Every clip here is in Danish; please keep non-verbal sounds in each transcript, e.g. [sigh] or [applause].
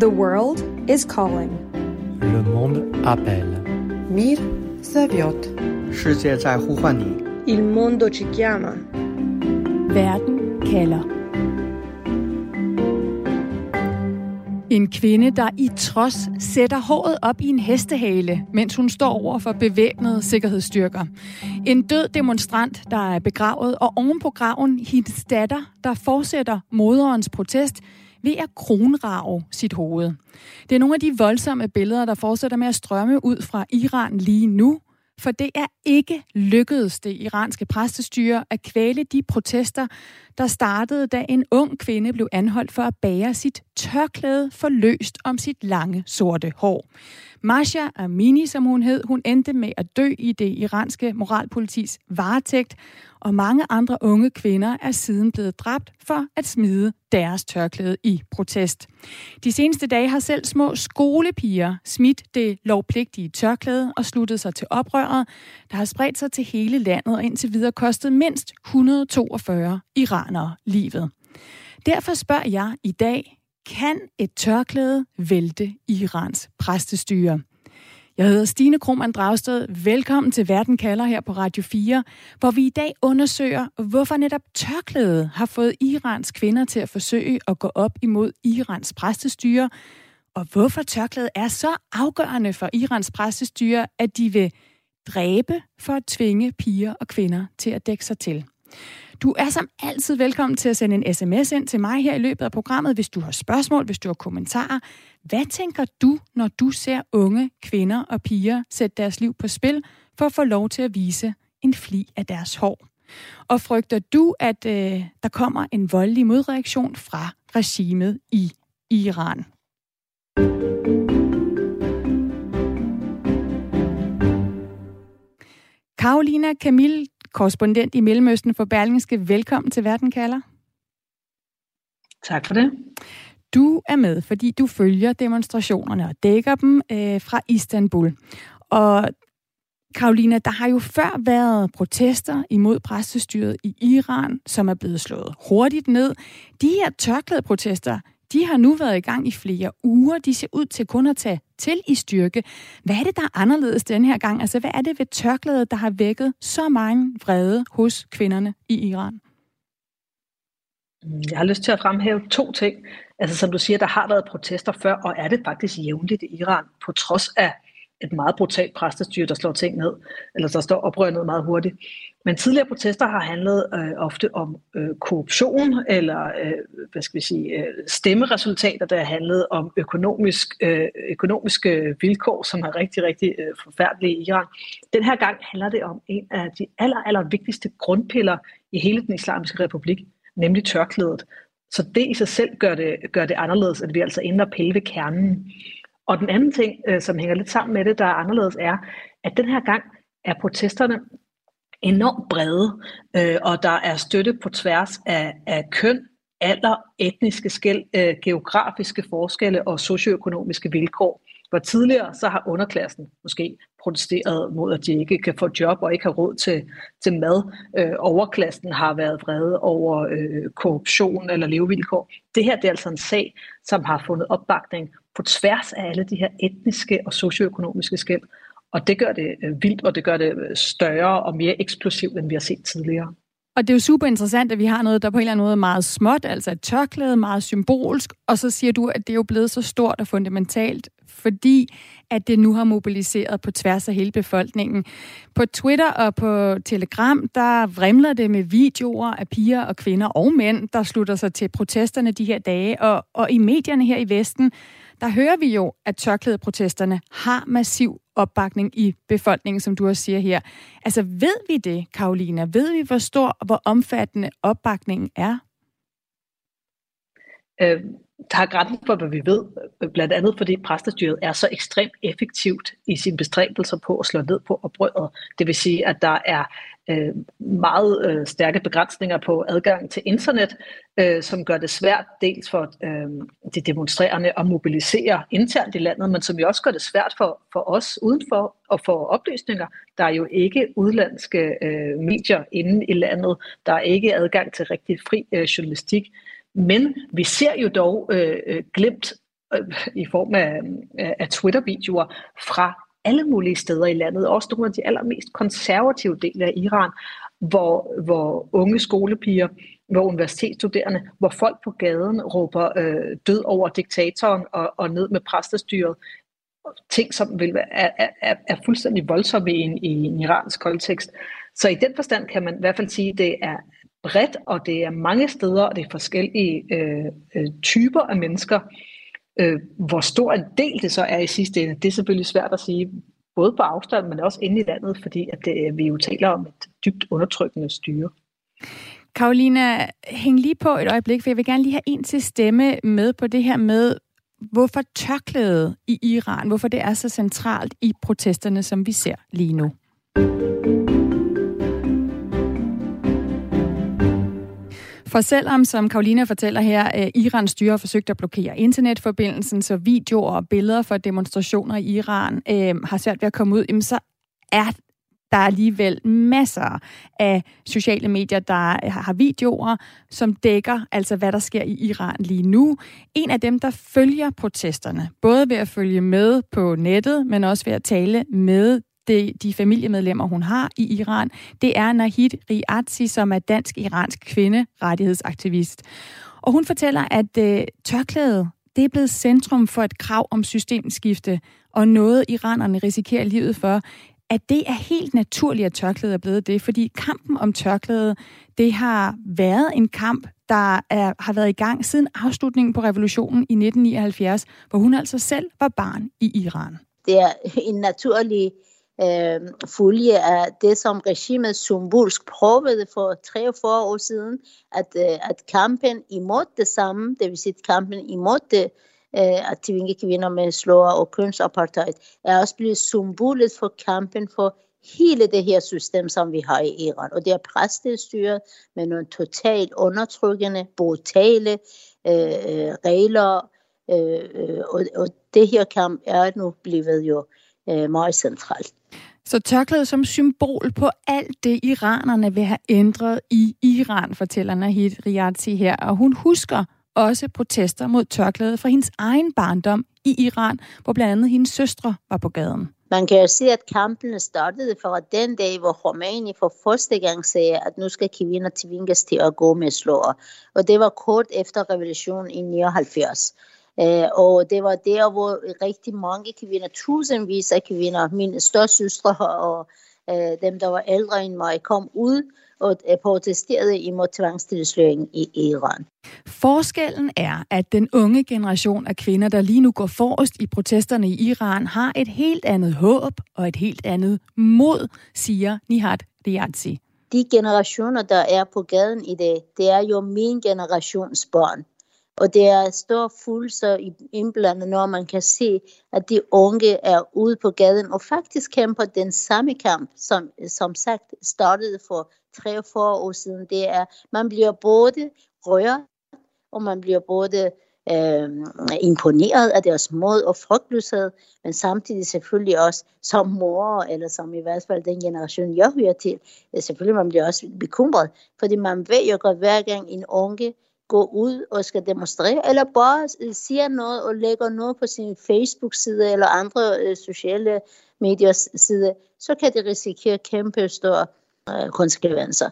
The world is calling. Le monde appelle. Mir zovет. Il mondo ci chiama. Verden kalder. En kvinde, der i trods sætter håret op i en hestehale, mens hun står over for bevæbnede sikkerhedsstyrker. En død demonstrant, der er begravet, og oven på graven hendes datter, der fortsætter moderens protest ved at kronrave sit hoved. Det er nogle af de voldsomme billeder, der fortsætter med at strømme ud fra Iran lige nu, for det er ikke lykkedes det iranske præstestyre at kvæle de protester, der startede, da en ung kvinde blev anholdt for at bære sit tørklæde forløst om sit lange sorte hår. Masha Amini, som hun hed, hun endte med at dø i det iranske moralpolitis varetægt, og mange andre unge kvinder er siden blevet dræbt for at smide deres tørklæde i protest. De seneste dage har selv små skolepiger smidt det lovpligtige tørklæde og sluttet sig til oprøret, der har spredt sig til hele landet og indtil videre kostet mindst 142 iranere livet. Derfor spørger jeg i dag, kan et tørklæde vælte Irans præstestyre? Jeg hedder Stine Krohmann Dragsted. Velkommen til Verden kalder her på Radio 4, hvor vi i dag undersøger, hvorfor netop tørklædet har fået Irans kvinder til at forsøge at gå op imod Irans præstestyre, og hvorfor tørklædet er så afgørende for Irans præstestyre, at de vil dræbe for at tvinge piger og kvinder til at dække sig til. Du er som altid velkommen til at sende en sms ind til mig her i løbet af programmet, hvis du har spørgsmål, hvis du har kommentarer. Hvad tænker du, når du ser unge kvinder og piger sætte deres liv på spil for at få lov til at vise en fli af deres hår? Og frygter du, at øh, der kommer en voldelig modreaktion fra regimet i Iran? Karolina Camille, korrespondent i Mellemøsten for Berlingske. Velkommen til Verden kalder. Tak for det. Du er med, fordi du følger demonstrationerne og dækker dem øh, fra Istanbul. Og Karolina, der har jo før været protester imod præstestyret i Iran, som er blevet slået hurtigt ned. De her tørklædeprotester, de har nu været i gang i flere uger. De ser ud til kun at tage til i styrke. Hvad er det, der er anderledes den her gang? Altså, hvad er det ved tørklædet, der har vækket så mange vrede hos kvinderne i Iran? Jeg har lyst til at fremhæve to ting. Altså, som du siger, der har været protester før, og er det faktisk jævnligt i Iran, på trods af et meget brutalt præstestyre, der slår ting ned, eller der står oprør ned meget hurtigt. Men tidligere protester har handlet øh, ofte om øh, korruption, eller øh, hvad skal vi sige, øh, stemmeresultater, der har handlet om økonomisk, øh, økonomiske vilkår, som er rigtig, rigtig øh, forfærdelige i Iran. Den her gang handler det om en af de aller, aller vigtigste grundpiller i hele den islamiske republik, nemlig tørklædet. Så det i sig selv gør det, gør det anderledes, at vi altså ender pille ved kernen. Og den anden ting, øh, som hænger lidt sammen med det, der er anderledes, er, at den her gang er protesterne enormt brede, øh, og der er støtte på tværs af, af køn, alder, etniske skæld, øh, geografiske forskelle og socioøkonomiske vilkår. Hvor tidligere så har underklassen måske protesteret mod, at de ikke kan få job og ikke har råd til, til mad. Øh, overklassen har været vrede over øh, korruption eller levevilkår. Det her det er altså en sag, som har fundet opbakning på tværs af alle de her etniske og socioøkonomiske skæld. Og det gør det øh, vildt, og det gør det øh, større og mere eksplosivt, end vi har set tidligere. Og det er jo super interessant, at vi har noget, der på en eller anden måde er meget småt, altså et tørklæde, meget symbolsk, og så siger du, at det er jo blevet så stort og fundamentalt, fordi at det nu har mobiliseret på tværs af hele befolkningen. På Twitter og på Telegram, der vrimler det med videoer af piger og kvinder og mænd, der slutter sig til protesterne de her dage, og, og i medierne her i Vesten, der hører vi jo, at tørklædeprotesterne har massiv opbakning i befolkningen, som du også siger her. Altså ved vi det, Karolina? Ved vi, hvor stor og hvor omfattende opbakningen er? Øh, der er grænsen for, hvad vi ved, blandt andet fordi præstestyret er så ekstremt effektivt i sine bestræbelser på at slå ned på oprøret. Det vil sige, at der er øh, meget øh, stærke begrænsninger på adgang til internet, øh, som gør det svært dels for øh, de demonstrerende at mobilisere internt i landet, men som jo også gør det svært for, for os udenfor at få oplysninger. Der er jo ikke udlandske øh, medier inde i landet. Der er ikke adgang til rigtig fri øh, journalistik. Men vi ser jo dog øh, øh glemt øh, i form af, øh, af Twitter-videoer fra alle mulige steder i landet, også nogle af de allermest konservative dele af Iran, hvor, hvor unge skolepiger, hvor universitetsstuderende, hvor folk på gaden råber øh, død over diktatoren og, og ned med præstestyret. Ting, som vil være, er, er, er fuldstændig voldsomme i en, i en iransk kontekst. Så i den forstand kan man i hvert fald sige, at det er bredt, og det er mange steder, og det er forskellige øh, øh, typer af mennesker. Øh, hvor stor en del det så er i sidste ende, det er selvfølgelig svært at sige, både på afstand, men også inde i landet, fordi at det, øh, vi jo taler om et dybt undertrykkende styre. Karolina, hæng lige på et øjeblik, for jeg vil gerne lige have en til stemme med på det her med, hvorfor tørklædet i Iran, hvorfor det er så centralt i protesterne, som vi ser lige nu. For selvom, som Karolina fortæller her, øh, Irans styre har forsøgt at blokere internetforbindelsen, så videoer og billeder fra demonstrationer i Iran øh, har svært ved at komme ud, jamen så er der er alligevel masser af sociale medier, der øh, har videoer, som dækker altså, hvad der sker i Iran lige nu. En af dem, der følger protesterne, både ved at følge med på nettet, men også ved at tale med de, de familiemedlemmer, hun har i Iran, det er Nahid Riazi, som er dansk-iransk kvinderettighedsaktivist. Og hun fortæller, at øh, tørklædet det er blevet centrum for et krav om systemskifte, og noget iranerne risikerer livet for, at det er helt naturligt, at tørklædet er blevet det, fordi kampen om tørklædet, det har været en kamp, der er, har været i gang siden afslutningen på revolutionen i 1979, hvor hun altså selv var barn i Iran. Det er en naturlig øh, Øhm, følge af det, som regimet symbolsk prøvede for 43 år siden, at, øh, at kampen imod det samme, det vil sige kampen imod det, øh, at tvinge kvinder med slår og kønsapartheid, er også blevet symbolet for kampen for hele det her system, som vi har i Iran. Og det er præstestyret med nogle totalt undertrykkende, brutale øh, øh regler, øh, øh, og, og det her kamp er nu blevet jo øh, meget centralt. Så tørklædet som symbol på alt det, iranerne vil have ændret i Iran, fortæller Nahid Riazi her. Og hun husker også protester mod tørklædet fra hendes egen barndom i Iran, hvor blandt andet hendes søstre var på gaden. Man kan jo se, at kampene startede fra den dag, hvor Khomeini for første gang sagde, at nu skal kvinder tvinges til at gå med slår. Og det var kort efter revolutionen i 79. Øh, og det var der, hvor rigtig mange kvinder, tusindvis af kvinder, mine søstre og øh, dem, der var ældre end mig, kom ud og øh, protesterede imod tvangstilsløringen i Iran. Forskellen er, at den unge generation af kvinder, der lige nu går forrest i protesterne i Iran, har et helt andet håb og et helt andet mod, siger Nihat Riazi. De generationer, der er på gaden i dag, det er jo min generations børn. Og det er stor følelser indblandet, når man kan se, at de unge er ude på gaden og faktisk kæmper den samme kamp, som, som sagt startede for 43 år siden. Det er, man bliver både rørt, og man bliver både øh, imponeret af deres mod og frygtløshed, men samtidig selvfølgelig også som mor, eller som i hvert fald den generation, jeg hører til, selvfølgelig man bliver også bekymret, fordi man ved jo godt, hver gang en unge gå ud og skal demonstrere, eller bare siger noget og lægger noget på sin Facebook-side eller andre øh, sociale mediers side, så kan det risikere kæmpe store øh, konsekvenser.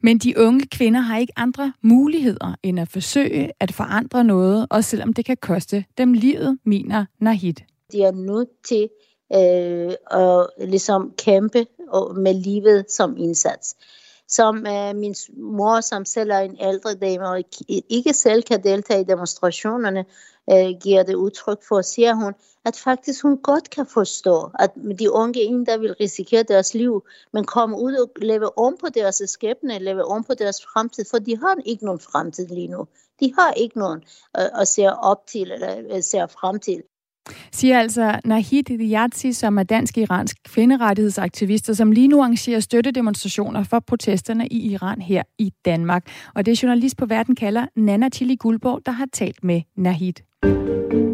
Men de unge kvinder har ikke andre muligheder end at forsøge at forandre noget, og selvom det kan koste dem livet, mener Nahid. De er nødt til øh, at ligesom kæmpe med livet som indsats som øh, min mor, som selv er en ældre dame og ikke selv kan deltage i demonstrationerne, øh, giver det udtryk for, siger hun, at faktisk hun godt kan forstå, at de unge ingen, der vil risikere deres liv, men komme ud og leve om på deres skæbne, leve om på deres fremtid, for de har ikke nogen fremtid lige nu. De har ikke nogen øh, at se op til eller øh, se frem til. Siger altså Nahid Diyazi, som er dansk-iransk kvinderettighedsaktivist, og som lige nu arrangerer støttedemonstrationer for protesterne i Iran her i Danmark. Og det er journalist på Verden kalder Nana Chili Guldborg, der har talt med Nahid.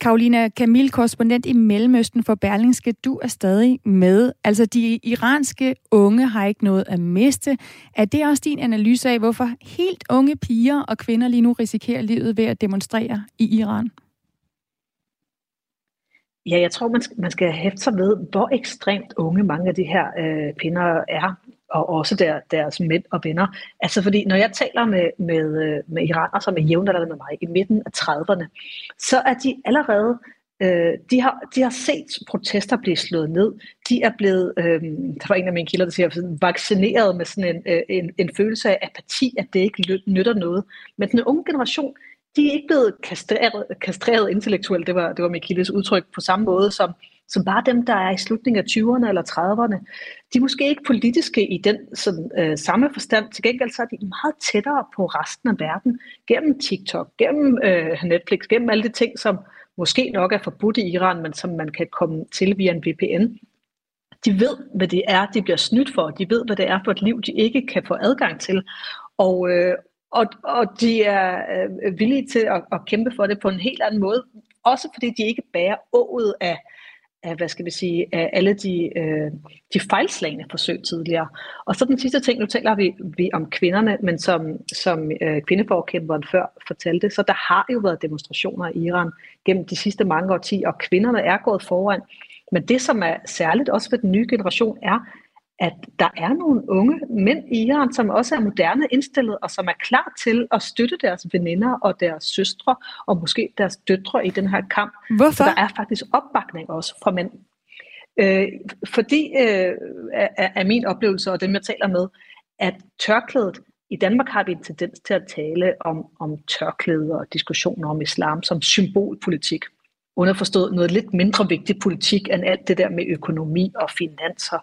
Karolina Kamil, korrespondent i Mellemøsten for Berlingske, du er stadig med. Altså, de iranske unge har ikke noget at miste. Er det også din analyse af, hvorfor helt unge piger og kvinder lige nu risikerer livet ved at demonstrere i Iran? Ja, jeg tror, man skal, man skal hæfte sig ved, hvor ekstremt unge mange af de her øh, pinder er, og også der, deres mænd og venner. Altså fordi, når jeg taler med, med, øh, med iranere, som er jævnaldrende med mig, i midten af 30'erne, så er de allerede Øh, de, har, de har set protester blive slået ned. De er blevet, øh, der var en af mine kilder, der siger, vaccineret med sådan en, øh, en, en følelse af apati, at det ikke nytter noget. Men den unge generation, de er ikke blevet kastreret, kastreret intellektuelt, det var, det var Mikildes udtryk, på samme måde som, som bare dem, der er i slutningen af 20'erne eller 30'erne. De er måske ikke politiske i den sådan, øh, samme forstand. Til gengæld så er de meget tættere på resten af verden, gennem TikTok, gennem øh, Netflix, gennem alle de ting, som måske nok er forbudt i Iran, men som man kan komme til via en VPN. De ved, hvad det er, de bliver snydt for. De ved, hvad det er for et liv, de ikke kan få adgang til. Og, øh, og, og de er øh, villige til at, at kæmpe for det på en helt anden måde. Også fordi de ikke bærer ået af, af hvad skal vi sige, af alle de, øh, de fejlslagende forsøg tidligere. Og så den sidste ting, nu taler vi, vi om kvinderne, men som, som øh, kvindeforkæmperen før fortalte, så der har jo været demonstrationer i Iran gennem de sidste mange årtier, og kvinderne er gået foran. Men det, som er særligt også for den nye generation, er, at der er nogle unge mænd i Iran, som også er moderne indstillet, og som er klar til at støtte deres veninder og deres søstre, og måske deres døtre i den her kamp. Hvorfor? Så der er faktisk opbakning også fra mænd. Øh, fordi øh, er, er min oplevelse, og dem jeg taler med, at tørklædet, i Danmark har vi en tendens til at tale om, om tørklæder og diskussioner om islam som symbolpolitik underforstået noget lidt mindre vigtig politik end alt det der med økonomi og finanser.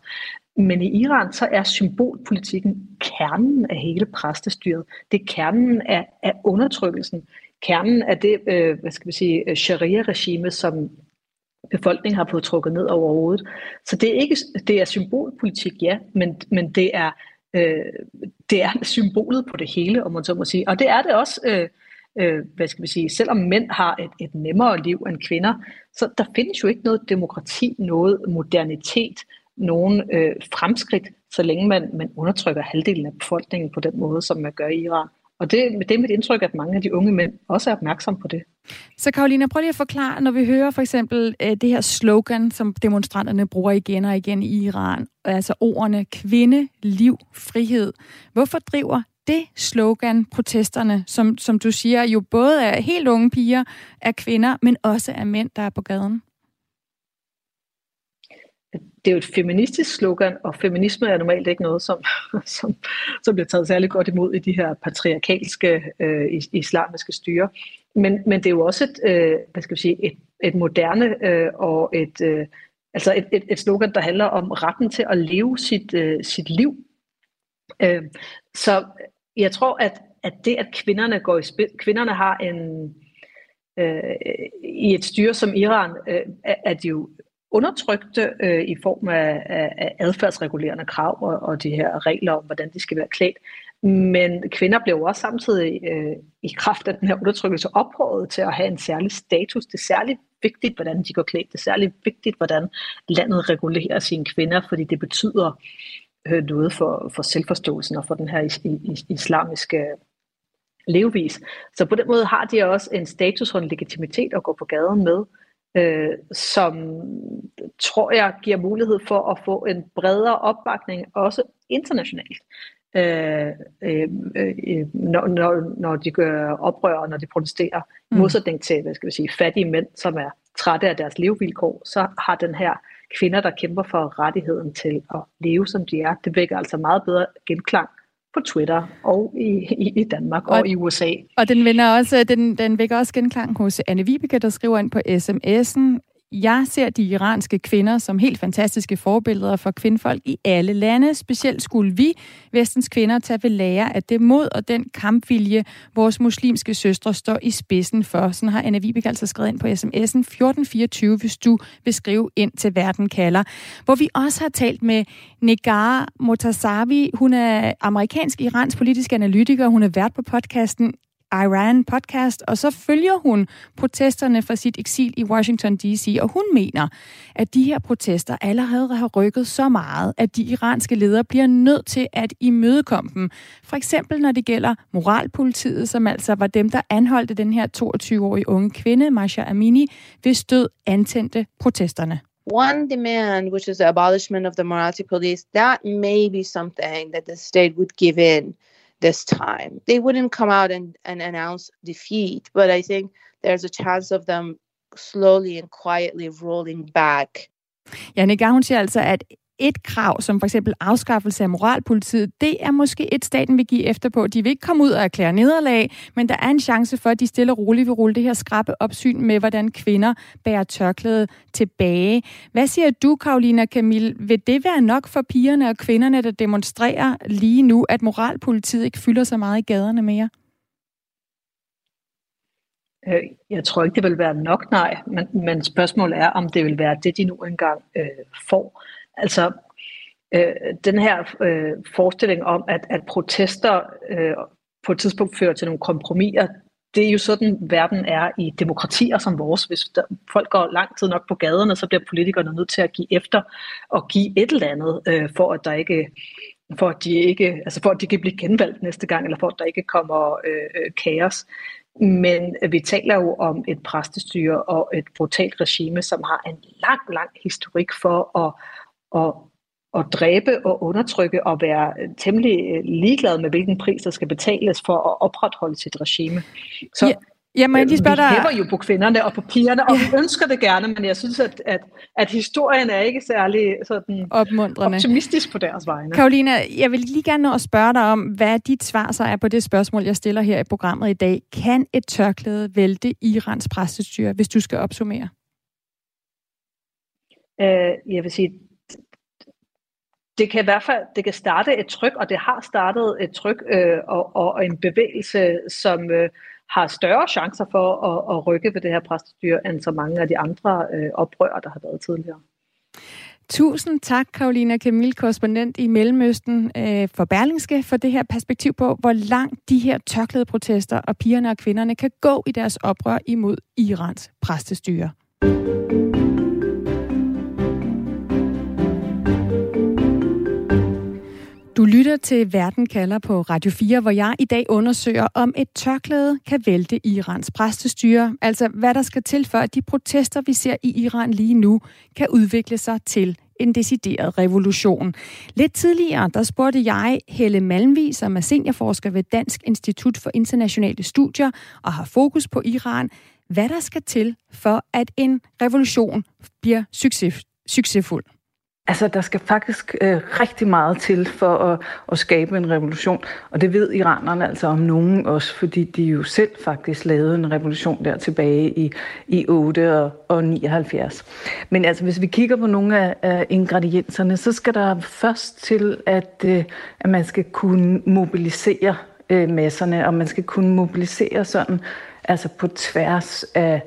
Men i Iran så er symbolpolitikken kernen af hele præstestyret. Det er kernen af, af undertrykkelsen. Kernen af det, øh, hvad skal vi sige, sharia-regime, som befolkningen har fået trukket ned over hovedet. Så det er ikke det er symbolpolitik, ja, men, men det er øh, det er symbolet på det hele, om man så må sige. Og det er det også, øh, øh, hvad skal vi sige, selvom mænd har et, et nemmere liv end kvinder, så der findes jo ikke noget demokrati, noget modernitet, nogen øh, fremskridt, så længe man, man undertrykker halvdelen af befolkningen på den måde, som man gør i Iran. Og det, det er mit indtryk, at mange af de unge mænd også er opmærksomme på det. Så Karolina, prøv lige at forklare, når vi hører for eksempel øh, det her slogan, som demonstranterne bruger igen og igen i Iran, altså ordene kvinde, liv, frihed. Hvorfor driver det slogan protesterne, som, som du siger, jo både er helt unge piger, er kvinder, men også er mænd, der er på gaden? det er jo et feministisk slogan, og feminisme er normalt ikke noget, som, [laughs] som, som bliver taget særlig godt imod i de her patriarkalske øh, islamiske styre. Men, men det er jo også et, øh, hvad skal vi sige, et, et moderne øh, og et, øh, altså et, et, et slogan, der handler om retten til at leve sit, øh, sit liv. Øh, så jeg tror, at, at det, at kvinderne går i spil, kvinderne har en, øh, i et styre som Iran, øh, er, de jo undertrykte øh, i form af, af, af adfærdsregulerende krav og, og de her regler om, hvordan de skal være klædt. Men kvinder blev også samtidig øh, i kraft af den her undertrykkelse ophøjet til at have en særlig status. Det er særligt vigtigt, hvordan de går klædt. Det er særligt vigtigt, hvordan landet regulerer sine kvinder, fordi det betyder noget for, for selvforståelsen og for den her is, is, islamiske levevis. Så på den måde har de også en status og en legitimitet at gå på gaden med øh, som tror jeg giver mulighed for at få en bredere opbakning, også internationalt. Øh, øh, øh, når, når, når de gør oprør og når de protesterer, mm. modsætning til hvad skal vi sige, fattige mænd, som er trætte af deres levevilkår, så har den her kvinder, der kæmper for rettigheden til at leve, som de er, det vækker altså meget bedre genklang på Twitter og i, i, i Danmark og, og i USA. Og den, vinder også, den, den vækker også genklang hos Anne Vibeke, der skriver ind på sms'en, jeg ser de iranske kvinder som helt fantastiske forbilleder for kvindfolk i alle lande. Specielt skulle vi, vestens kvinder, tage ved lære af det mod og den kampvilje, vores muslimske søstre står i spidsen for. Sådan har Anna Vibeke altså skrevet ind på sms'en 1424, hvis du vil skrive ind til Verden kalder. Hvor vi også har talt med Negar Motasavi. Hun er amerikansk-iransk politisk analytiker. Hun er vært på podcasten Iran podcast, og så følger hun protesterne fra sit eksil i Washington D.C., og hun mener, at de her protester allerede har rykket så meget, at de iranske ledere bliver nødt til at imødekomme dem. For eksempel når det gælder moralpolitiet, som altså var dem, der anholdte den her 22-årige unge kvinde, Masha Amini, hvis død antændte protesterne. one demand, which is the abolishment of the morality police, that may be something that the state would give in this time. They wouldn't come out and, and announce defeat, but I think there's a chance of them slowly and quietly rolling back. Gang, hun siger altså, at et krav, som for eksempel afskaffelse af moralpolitiet, det er måske et, staten vil give efter på. De vil ikke komme ud og erklære nederlag, men der er en chance for, at de stille og roligt vil rulle det her skrappe opsyn med, hvordan kvinder bærer tørklæde tilbage. Hvad siger du, Karolina Camille? Vil det være nok for pigerne og kvinderne, der demonstrerer lige nu, at moralpolitiet ikke fylder så meget i gaderne mere? Øh, jeg tror ikke, det vil være nok, nej. Men, men spørgsmålet er, om det vil være det, de nu engang øh, får. Altså, øh, den her øh, forestilling om, at, at protester øh, på et tidspunkt fører til nogle kompromiser, det er jo sådan, verden er i demokratier som vores. Hvis der, folk går lang tid nok på gaderne, så bliver politikerne nødt til at give efter og give et eller andet, øh, for at der ikke for at de ikke, altså for at de kan blive genvalgt næste gang, eller for at der ikke kommer øh, øh kaos. Men vi taler jo om et præstestyre og et brutalt regime, som har en lang, lang historik for at at, at dræbe og undertrykke og være temmelig øh, ligeglad med, hvilken pris der skal betales for at opretholde sit regime. Så ja. Ja, må jeg lige spørge vi dig... hæver jo på kvinderne og på pigerne, og ja. vi ønsker det gerne, men jeg synes, at, at, at historien er ikke særlig sådan Opmuntrende. optimistisk på deres vegne. Karolina, jeg vil lige gerne nå at spørge dig om, hvad dit svar så er på det spørgsmål, jeg stiller her i programmet i dag. Kan et tørklæde vælte Irans præstestyre, hvis du skal opsummere? Øh, jeg vil sige, det kan i hvert fald det kan starte et tryk, og det har startet et tryk øh, og, og en bevægelse, som øh, har større chancer for at, at rykke ved det her præstestyre, end så mange af de andre øh, oprør, der har været tidligere. Tusind tak, Karolina Camille, korrespondent i Mellemøsten øh, for Berlingske, for det her perspektiv på, hvor langt de her tørklæde protester og pigerne og kvinderne kan gå i deres oprør imod Irans præstestyre. Du lytter til Verden kalder på Radio 4, hvor jeg i dag undersøger, om et tørklæde kan vælte Irans præstestyre. Altså, hvad der skal til for, at de protester, vi ser i Iran lige nu, kan udvikle sig til en decideret revolution. Lidt tidligere, der spurgte jeg Helle Malmvi, som er seniorforsker ved Dansk Institut for Internationale Studier og har fokus på Iran, hvad der skal til for, at en revolution bliver succes, succesfuld. Altså, der skal faktisk øh, rigtig meget til for at, at skabe en revolution. Og det ved iranerne altså om nogen også, fordi de jo selv faktisk lavede en revolution der tilbage i, i 8 og, og 79. Men altså, hvis vi kigger på nogle af, af ingredienserne, så skal der først til, at, øh, at man skal kunne mobilisere øh, masserne, og man skal kunne mobilisere sådan, altså på tværs af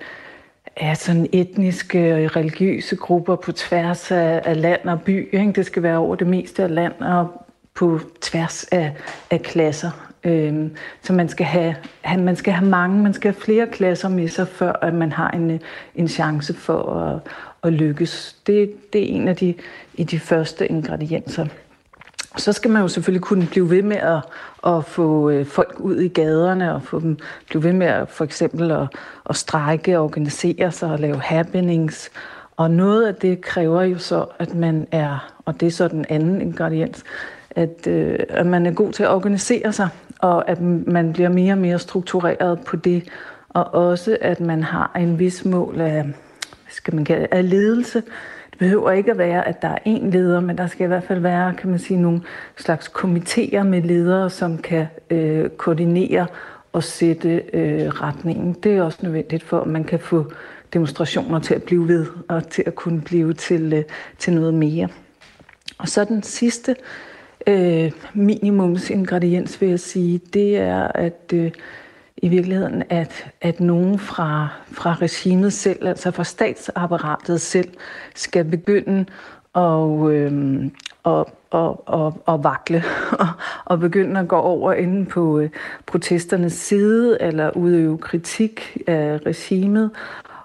ja, sådan etniske og religiøse grupper på tværs af, af land og by. Ikke? Det skal være over det meste af land og på tværs af, af klasser. Øhm, så man skal, have, have, man skal have mange, man skal have flere klasser med sig, før at man har en, en chance for at, at lykkes. Det, det er en af de, i de første ingredienser. Så skal man jo selvfølgelig kunne blive ved med at, at få øh, folk ud i gaderne og få dem blive ved med at for eksempel at, at strække, organisere sig og lave happenings. Og noget af det kræver jo så, at man er, og det er så den anden ingrediens, at, øh, at man er god til at organisere sig, og at man bliver mere og mere struktureret på det, og også at man har en vis mål af, skal man kalde af ledelse, Det behøver ikke at være, at der er én leder, men der skal i hvert fald være, kan man sige, nogle slags komitéer med ledere, som kan øh, koordinere og sætte øh, retningen. Det er også nødvendigt for, at man kan få demonstrationer til at blive ved, og til at kunne blive til, øh, til noget mere. Og så den sidste øh, minimumsingrediens, vil jeg sige, det er, at øh, i virkeligheden, at, at nogen fra, fra regimet selv, altså fra statsapparatet selv, skal begynde at, øh, at, at, at, at vakle og, [laughs] og begynde at gå over inden på øh, protesternes side eller udøve kritik af regimet.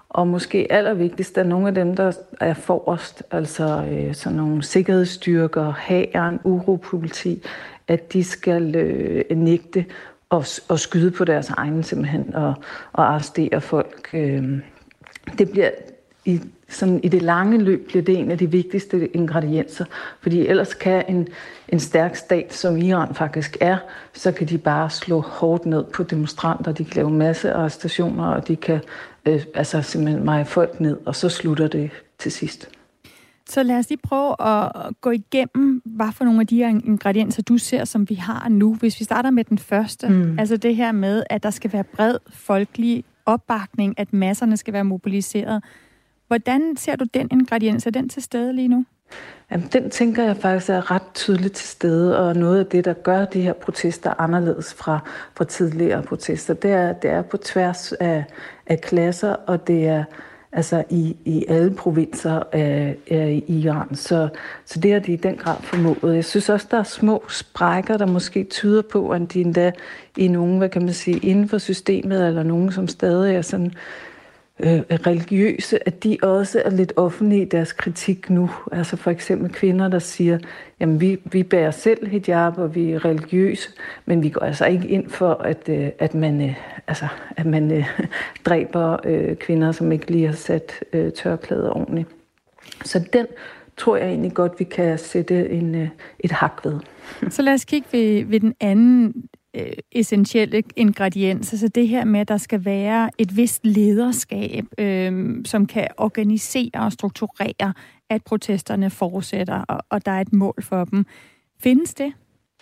Og måske allervigtigst er nogle af dem, der er forrest, altså øh, sådan nogle sikkerhedsstyrker, hæren, uropoliti, at de skal øh, nægte at, at skyde på deres egne simpelthen og, og arrestere folk. Øh, det bliver i, sådan, i det lange løb bliver det en af de vigtigste ingredienser, fordi ellers kan en, en stærk stat, som Iran faktisk er, så kan de bare slå hårdt ned på demonstranter, de kan lave masse arrestationer, og de kan øh, altså simpelthen meje folk ned, og så slutter det til sidst. Så lad os lige prøve at gå igennem, hvad for nogle af de her ingredienser, du ser, som vi har nu. Hvis vi starter med den første, mm. altså det her med, at der skal være bred folkelig opbakning, at masserne skal være mobiliseret. Hvordan ser du den ingrediens? Er den til stede lige nu? Jamen, den tænker jeg faktisk er ret tydeligt til stede, og noget af det, der gør de her protester anderledes fra, fra tidligere protester, det er, det er på tværs af, af klasser, og det er altså i, i alle provinser af, af Iran. Så, så det har de i den grad formået. Jeg synes også, der er små sprækker, der måske tyder på, at de endda i nogen, hvad kan man sige, inden for systemet, eller nogen, som stadig er sådan øh, religiøse, at de også er lidt offentlige i deres kritik nu. Altså for eksempel kvinder, der siger, jamen vi, vi bærer selv hijab, og vi er religiøse, men vi går altså ikke ind for, at, øh, at man, øh, altså, at man øh, [laughs] dræber øh, kvinder, som ikke lige har sat øh, tørklæder ordentligt. Så den tror jeg egentlig godt, vi kan sætte en, øh, et hak ved. Så lad os kigge ved, ved den anden øh, essentielle ingrediens. Altså det her med, at der skal være et vist lederskab, øh, som kan organisere og strukturere, at protesterne fortsætter, og, og der er et mål for dem. Findes det?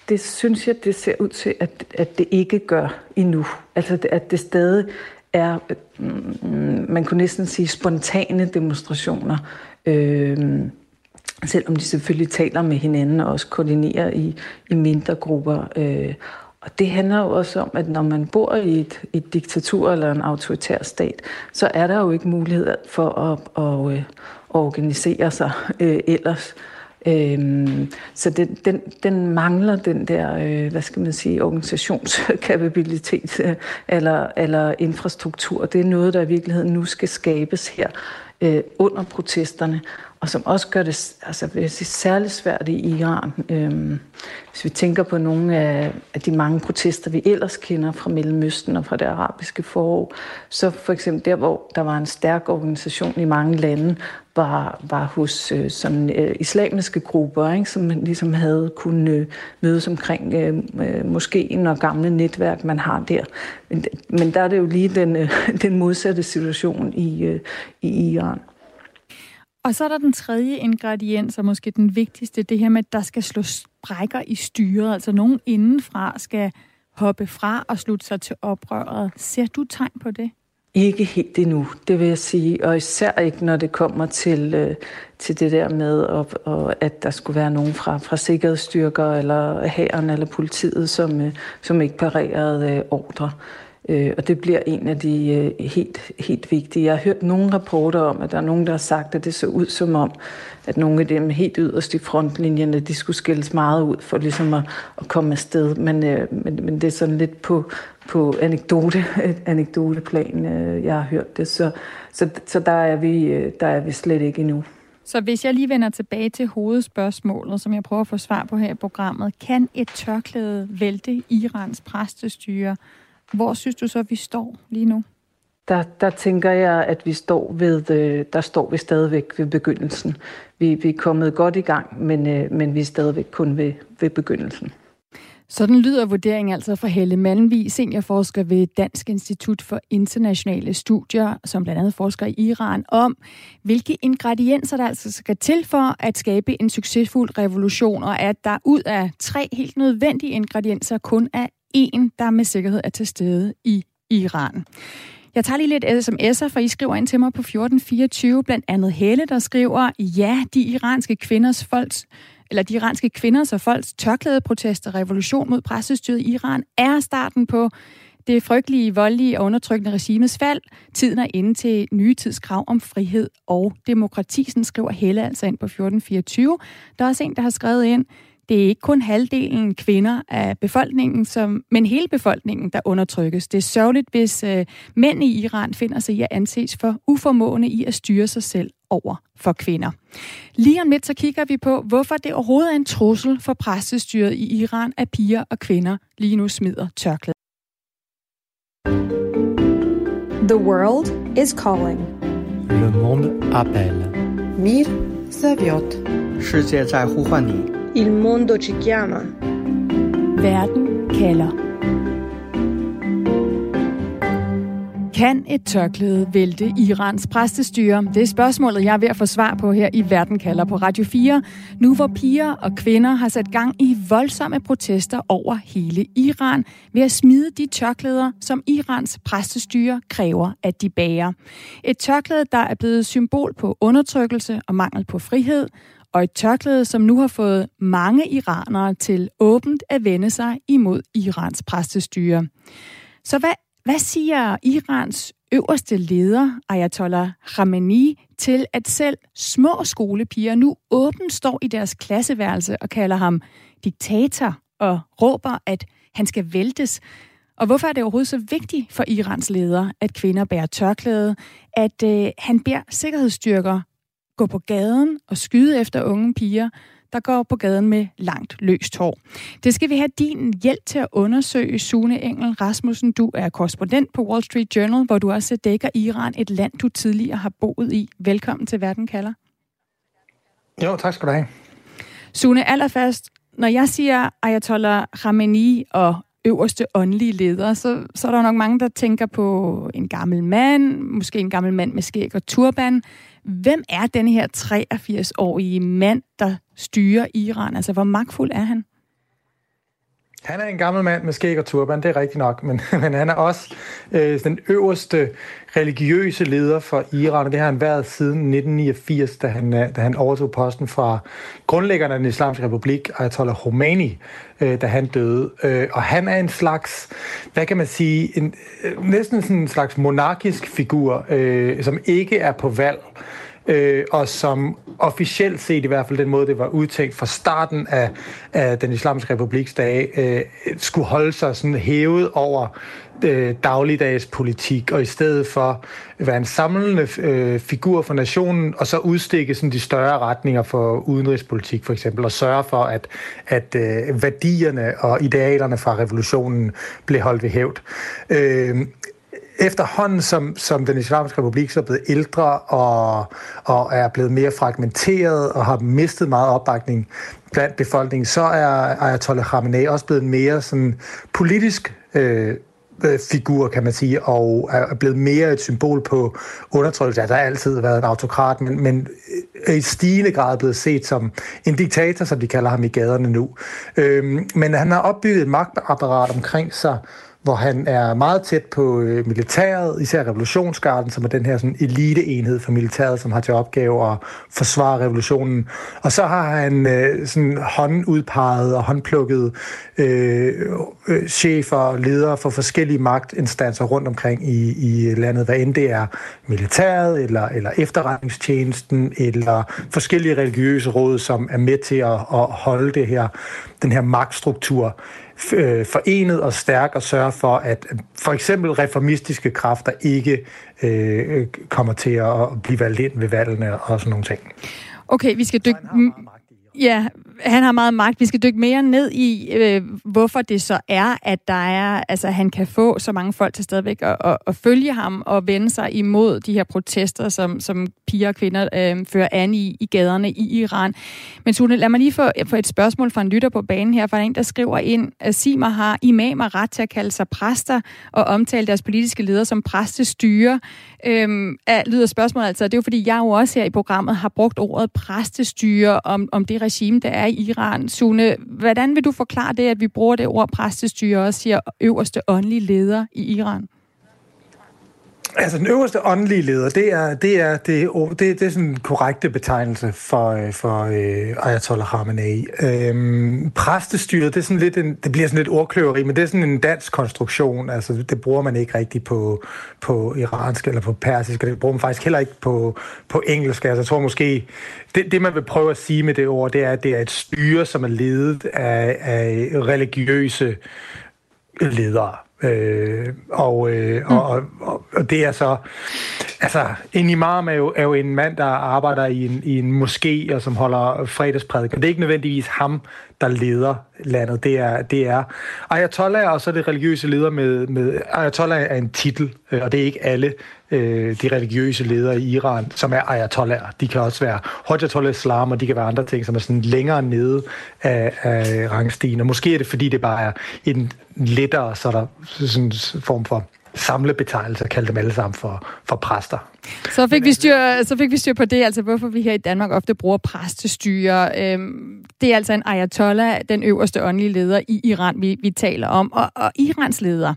Det synes jeg, det ser ud til, at, at det ikke gør endnu. Altså at det stadig er, mm, man kunne næsten sige, spontane demonstrationer. Øh, selvom de selvfølgelig taler med hinanden og også koordinerer i, i mindre grupper. Øh, og det handler jo også om, at når man bor i et, et diktatur eller en autoritær stat, så er der jo ikke mulighed for at, at, øh, at organisere sig øh, ellers. Øhm, så den, den, den mangler den der, øh, hvad skal man sige, organisationskapabilitet øh, eller, eller infrastruktur. Det er noget, der i virkeligheden nu skal skabes her øh, under protesterne og som også gør det altså, vil sige, særligt svært i Iran. Øhm, hvis vi tænker på nogle af, af de mange protester, vi ellers kender fra Mellemøsten og fra det arabiske forår, så for eksempel der, hvor der var en stærk organisation i mange lande, var, var hos øh, sådan, øh, islamiske grupper, ikke, som ligesom havde kunnet øh, mødes omkring øh, øh, moskeen og gamle netværk, man har der. Men, men der er det jo lige den, øh, [laughs] den modsatte situation i, øh, i Iran. Og så er der den tredje ingrediens, og måske den vigtigste, det her med, at der skal slå sprækker i styret. Altså nogen indenfra skal hoppe fra og slutte sig til oprøret. Ser du tegn på det? Ikke helt endnu, det vil jeg sige. Og især ikke, når det kommer til, øh, til det der med, at, og at der skulle være nogen fra, fra sikkerhedsstyrker, eller hæren, eller politiet, som, øh, som ikke parerede øh, ordre. Øh, og det bliver en af de øh, helt, helt vigtige. Jeg har hørt nogle rapporter om, at der er nogen, der har sagt, at det så ud som om, at nogle af dem helt yderst i frontlinjerne, de skulle skældes meget ud for ligesom at, at komme afsted. Men, øh, men, men det er sådan lidt på, på anekdote, [laughs] anekdoteplan, øh, jeg har hørt det. Så, så, så der, er vi, øh, der er vi slet ikke endnu. Så hvis jeg lige vender tilbage til hovedspørgsmålet, som jeg prøver at få svar på her i programmet, kan et tørklæde vælte Irans præstestyre? Hvor synes du så, vi står lige nu? Der, der tænker jeg, at vi står ved, øh, der står vi stadigvæk ved begyndelsen. Vi, vi er kommet godt i gang, men, øh, men vi er stadigvæk kun ved, ved begyndelsen. Sådan lyder vurderingen altså fra Helle Malmvig, seniorforsker ved Dansk Institut for Internationale Studier, som blandt andet forsker i Iran, om hvilke ingredienser der altså skal til for at skabe en succesfuld revolution, og at der ud af tre helt nødvendige ingredienser kun er en, der med sikkerhed er til stede i Iran. Jeg tager lige lidt sms'er, for I skriver ind til mig på 1424, blandt andet Helle, der skriver, ja, de iranske kvinders folks eller de iranske kvinders og folks tørklædeprotester revolution mod pressestyret i Iran er starten på det frygtelige, voldelige og undertrykkende regimes fald. Tiden er inde til nye tidskrav om frihed og demokrati, sådan skriver Helle altså ind på 1424. Der er også en, der har skrevet ind, det er ikke kun halvdelen kvinder af befolkningen, som, men hele befolkningen, der undertrykkes. Det er sørgeligt, hvis øh, mænd i Iran finder sig i at anses for uformående i at styre sig selv over for kvinder. Lige om lidt så kigger vi på, hvorfor det overhovedet er en trussel for præstestyret i Iran, at piger og kvinder lige nu smider tørklæder. The world is calling. Le monde appelle. Mir Zaviot. 世界在呼唤你。Il mondo ci chiama. Verden kalder. Kan et tørklæde vælte Irans præstestyre? Det er spørgsmålet, jeg er ved at få svar på her i Verden kalder på Radio 4. Nu hvor piger og kvinder har sat gang i voldsomme protester over hele Iran ved at smide de tørklæder, som Irans præstestyre kræver, at de bærer. Et tørklæde, der er blevet symbol på undertrykkelse og mangel på frihed, og et tørklæde, som nu har fået mange iranere til åbent at vende sig imod Irans præstestyre. Så hvad, hvad siger Irans øverste leder, Ayatollah Khamenei, til at selv små skolepiger nu åbent står i deres klasseværelse og kalder ham diktator og råber, at han skal væltes? Og hvorfor er det overhovedet så vigtigt for Irans leder, at kvinder bærer tørklæde, at øh, han beder sikkerhedsstyrker gå på gaden og skyde efter unge piger, der går på gaden med langt løst hår. Det skal vi have din hjælp til at undersøge, Sune Engel Rasmussen. Du er korrespondent på Wall Street Journal, hvor du også dækker Iran, et land, du tidligere har boet i. Velkommen til Verden kalder. Jo, tak skal du have. Sune, allerførst, når jeg siger Ayatollah Khamenei og øverste åndelige leder, så, så er der nok mange, der tænker på en gammel mand, måske en gammel mand med skæg og turban. Hvem er den her 83-årige mand, der styrer Iran? Altså, hvor magtfuld er han? Han er en gammel mand med skæg og turban, det er rigtigt nok, men, [laughs] men han er også øh, den øverste religiøse leder for Iran, og det har han været siden 1989, da han, øh, da han overtog posten fra grundlæggeren af den islamske republik, Ayatollah Khomeini, øh, da han døde. Øh, og han er en slags, hvad kan man sige, en, øh, næsten sådan en slags monarkisk figur, øh, som ikke er på valg øh, Øh, og som officielt set i hvert fald den måde, det var udtænkt fra starten af, af den islamiske republiks dage, øh, skulle holde sig sådan hævet over øh, dagligdags politik, og i stedet for være en samlende øh, figur for nationen, og så udstikke sådan de større retninger for udenrigspolitik for eksempel, og sørge for, at, at øh, værdierne og idealerne fra revolutionen blev holdt ved hævd. Øh, efterhånden, som, som den islamiske republik så er blevet ældre og, og er blevet mere fragmenteret og har mistet meget opbakning blandt befolkningen, så er Ayatollah Khamenei også blevet mere sådan politisk øh, øh, figur, kan man sige, og er blevet mere et symbol på undertrykkelse. Ja, der har altid været en autokrat, men, men øh, i stigende grad blevet set som en diktator, som de kalder ham i gaderne nu. Øhm, men han har opbygget et magtapparat omkring sig, hvor han er meget tæt på øh, militæret, især revolutionsgarden, som er den her sådan, eliteenhed for militæret, som har til opgave at forsvare revolutionen. Og så har han øh, sådan håndudpeget og håndplukket øh, øh, chefer og ledere for forskellige magtinstanser rundt omkring i, i landet, hvad end det er militæret, eller, eller efterretningstjenesten, eller forskellige religiøse råd, som er med til at, at holde det her, den her magtstruktur forenet og stærk og sørge for, at for eksempel reformistiske kræfter ikke øh, kommer til at blive valgt ind ved valgene og sådan nogle ting. Okay, vi skal dykke... Ja, han har meget magt. Vi skal dykke mere ned i, øh, hvorfor det så er, at der er, altså, han kan få så mange folk til stadigvæk at, at, at følge ham og vende sig imod de her protester, som, som piger og kvinder øh, fører an i, i gaderne i Iran. Men Sune, lad mig lige få, få et spørgsmål fra en lytter på banen her, fra en, der skriver ind, at Simer har imamer ret til at kalde sig præster og omtale deres politiske ledere som præstestyre. Øh, lyder spørgsmålet altså, det er jo fordi, jeg jo også her i programmet har brugt ordet præstestyre om, om det regime, der er i Iran. Sune, hvordan vil du forklare det, at vi bruger det ord præstestyre og siger øverste åndelige leder i Iran? Altså, den øverste åndelige leder, det er, det er, det, det, det er sådan en korrekte betegnelse for, for uh, Ayatollah Khamenei. Øhm, præstestyret, det, er sådan lidt en, det bliver sådan lidt ordkløveri, men det er sådan en dansk konstruktion. Altså, det bruger man ikke rigtig på, på iransk eller på persisk, og det bruger man faktisk heller ikke på, på engelsk. Altså, jeg tror måske, det, det man vil prøve at sige med det ord, det er, at det er et styre, som er ledet af, af religiøse ledere. Øh, og, øh, mm. og, og, og det er så... Altså, en imam er jo, er jo en mand, der arbejder i en, i en moské, og som holder fredagsprædiken. Det er ikke nødvendigvis ham, der leder landet. Det er, det er Ayatollah, og så er det religiøse leder med, med... Ayatollah er en titel, øh, og det er ikke alle øh, de religiøse ledere i Iran, som er ayatollah. De kan også være Hojatollah Islam, og de kan være andre ting, som er sådan længere nede af, af rangstigen. Og måske er det, fordi det bare er en lettere så der, sådan form for samlebetegnelse, kalde dem alle sammen for, for præster. Så fik, vi styr, så fik vi styr på det, altså hvorfor vi her i Danmark ofte bruger præstestyre. Øhm, det er altså en ayatollah, den øverste åndelige leder i Iran, vi, vi taler om. Og, og Irans leder,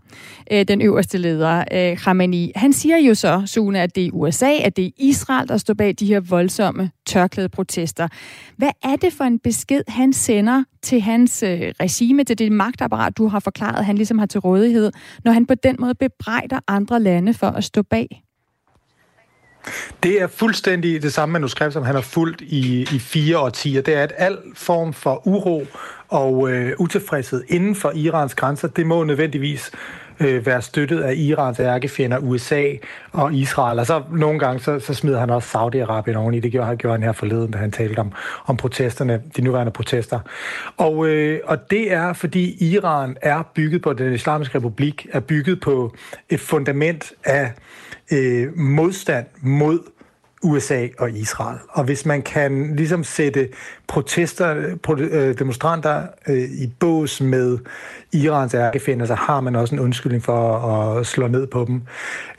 øh, den øverste leder, øh, Khamenei, han siger jo så, Sune, at det er USA, at det er Israel, der står bag de her voldsomme tørklæde protester. Hvad er det for en besked, han sender til hans øh, regime, til det magtapparat, du har forklaret, han ligesom har til rådighed, når han på den måde bebrejder andre lande for at stå bag? Det er fuldstændig det samme manuskript, som han har fulgt i, i fire årtier. Det er, at al form for uro og øh, utilfredshed inden for Irans grænser, det må nødvendigvis øh, være støttet af Irans ærkefjender, USA og Israel. Og så nogle gange, så, så smider han også Saudi-Arabien oveni. Det gjorde, gjorde han her forleden, da han talte om, om protesterne, de nuværende protester. Og, øh, og det er, fordi Iran er bygget på, den islamiske republik er bygget på et fundament af øh, modstand mod USA og Israel. Og hvis man kan ligesom sætte protester, øh, demonstranter øh, i bås med Irans ærkefjender, så har man også en undskyldning for at slå ned på dem.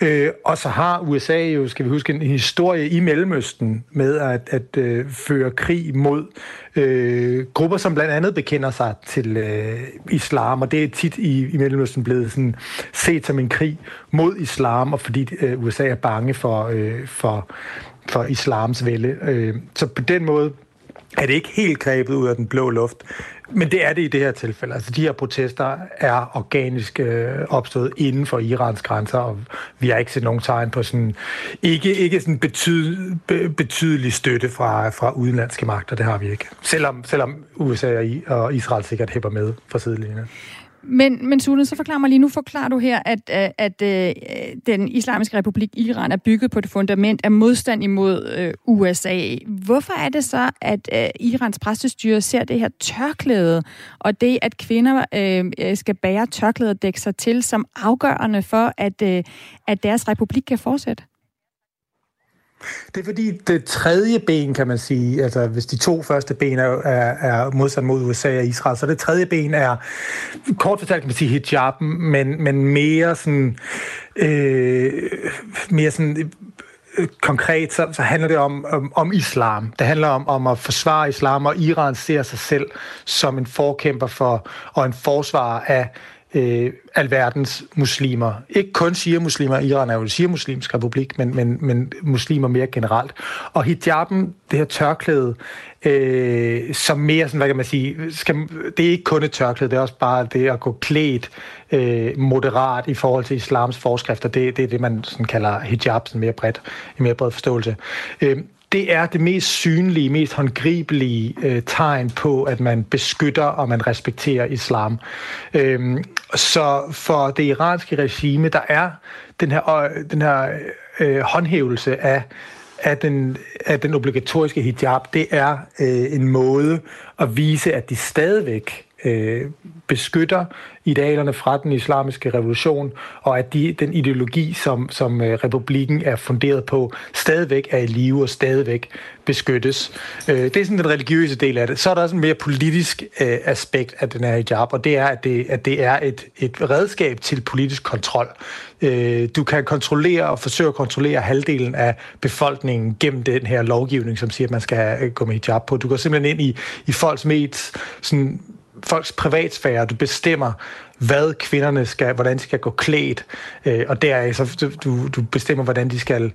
Øh, og så har USA jo, skal vi huske, en historie i Mellemøsten med at, at føre krig mod øh, grupper, som blandt andet bekender sig til øh, islam, og det er tit i, i Mellemøsten blevet sådan, set som en krig mod islam, og fordi øh, USA er bange for, øh, for, for islams vælde. Øh, så på den måde er det ikke helt grebet ud af den blå luft. Men det er det i det her tilfælde. Altså, de her protester er organisk øh, opstået inden for Irans grænser, og vi har ikke set nogen tegn på sådan, ikke, ikke sådan betyd, be, betydelig støtte fra, fra udenlandske magter. Det har vi ikke. Selvom, selvom USA og Israel sikkert hæpper med fra sidelinjen. Men, men Sune, så forklar mig lige, nu forklarer du her, at, øh, at, at den islamiske republik Iran er bygget på et fundament af modstand imod øh, USA. Hvorfor er det så, at øh, Irans præstestyre ser det her tørklæde, og det, at kvinder øh, skal bære tørklæde og dække sig til, som afgørende for, at, øh, at deres republik kan fortsætte? Det er fordi det tredje ben, kan man sige, altså hvis de to første ben er, er, er modsat mod USA og Israel, så det tredje ben er, kort fortalt kan man sige hijaben, men, men mere sådan, øh, mere sådan øh, konkret, så, så handler det om, om, om islam. Det handler om, om at forsvare islam, og Iran ser sig selv som en forkæmper for, og en forsvarer af øh, alverdens muslimer. Ikke kun siger muslimer, Iran er jo en shia-muslimsk republik, men, men, men muslimer mere generelt. Og hijaben, det her tørklæde, øh, som mere, sådan, hvad kan man sige, skal, det er ikke kun et tørklæde, det er også bare det at gå klædt øh, moderat i forhold til islams forskrifter. Det, det er det, man sådan kalder hijab, sådan mere bredt, i mere bred forståelse. Øh, det er det mest synlige, mest håndgribelige øh, tegn på, at man beskytter og man respekterer islam. Øhm, så for det iranske regime, der er den her, øh, den her øh, håndhævelse af af den, af den obligatoriske hijab, det er øh, en måde at vise, at de stadigvæk øh, beskytter idealerne fra den islamiske revolution, og at de, den ideologi, som, som øh, republikken er funderet på, stadigvæk er i live og stadigvæk beskyttes. Øh, det er sådan den religiøse del af det. Så er der også en mere politisk øh, aspekt af den her hijab, og det er, at det, at det er et, et redskab til politisk kontrol. Øh, du kan kontrollere og forsøge at kontrollere halvdelen af befolkningen gennem den her lovgivning, som siger, at man skal øh, gå med hijab på. Du går simpelthen ind i, i folks med sådan, folks privatsfære. Du bestemmer, hvad kvinderne skal, hvordan de skal gå klædt, øh, og deraf så du, du bestemmer, hvordan de skal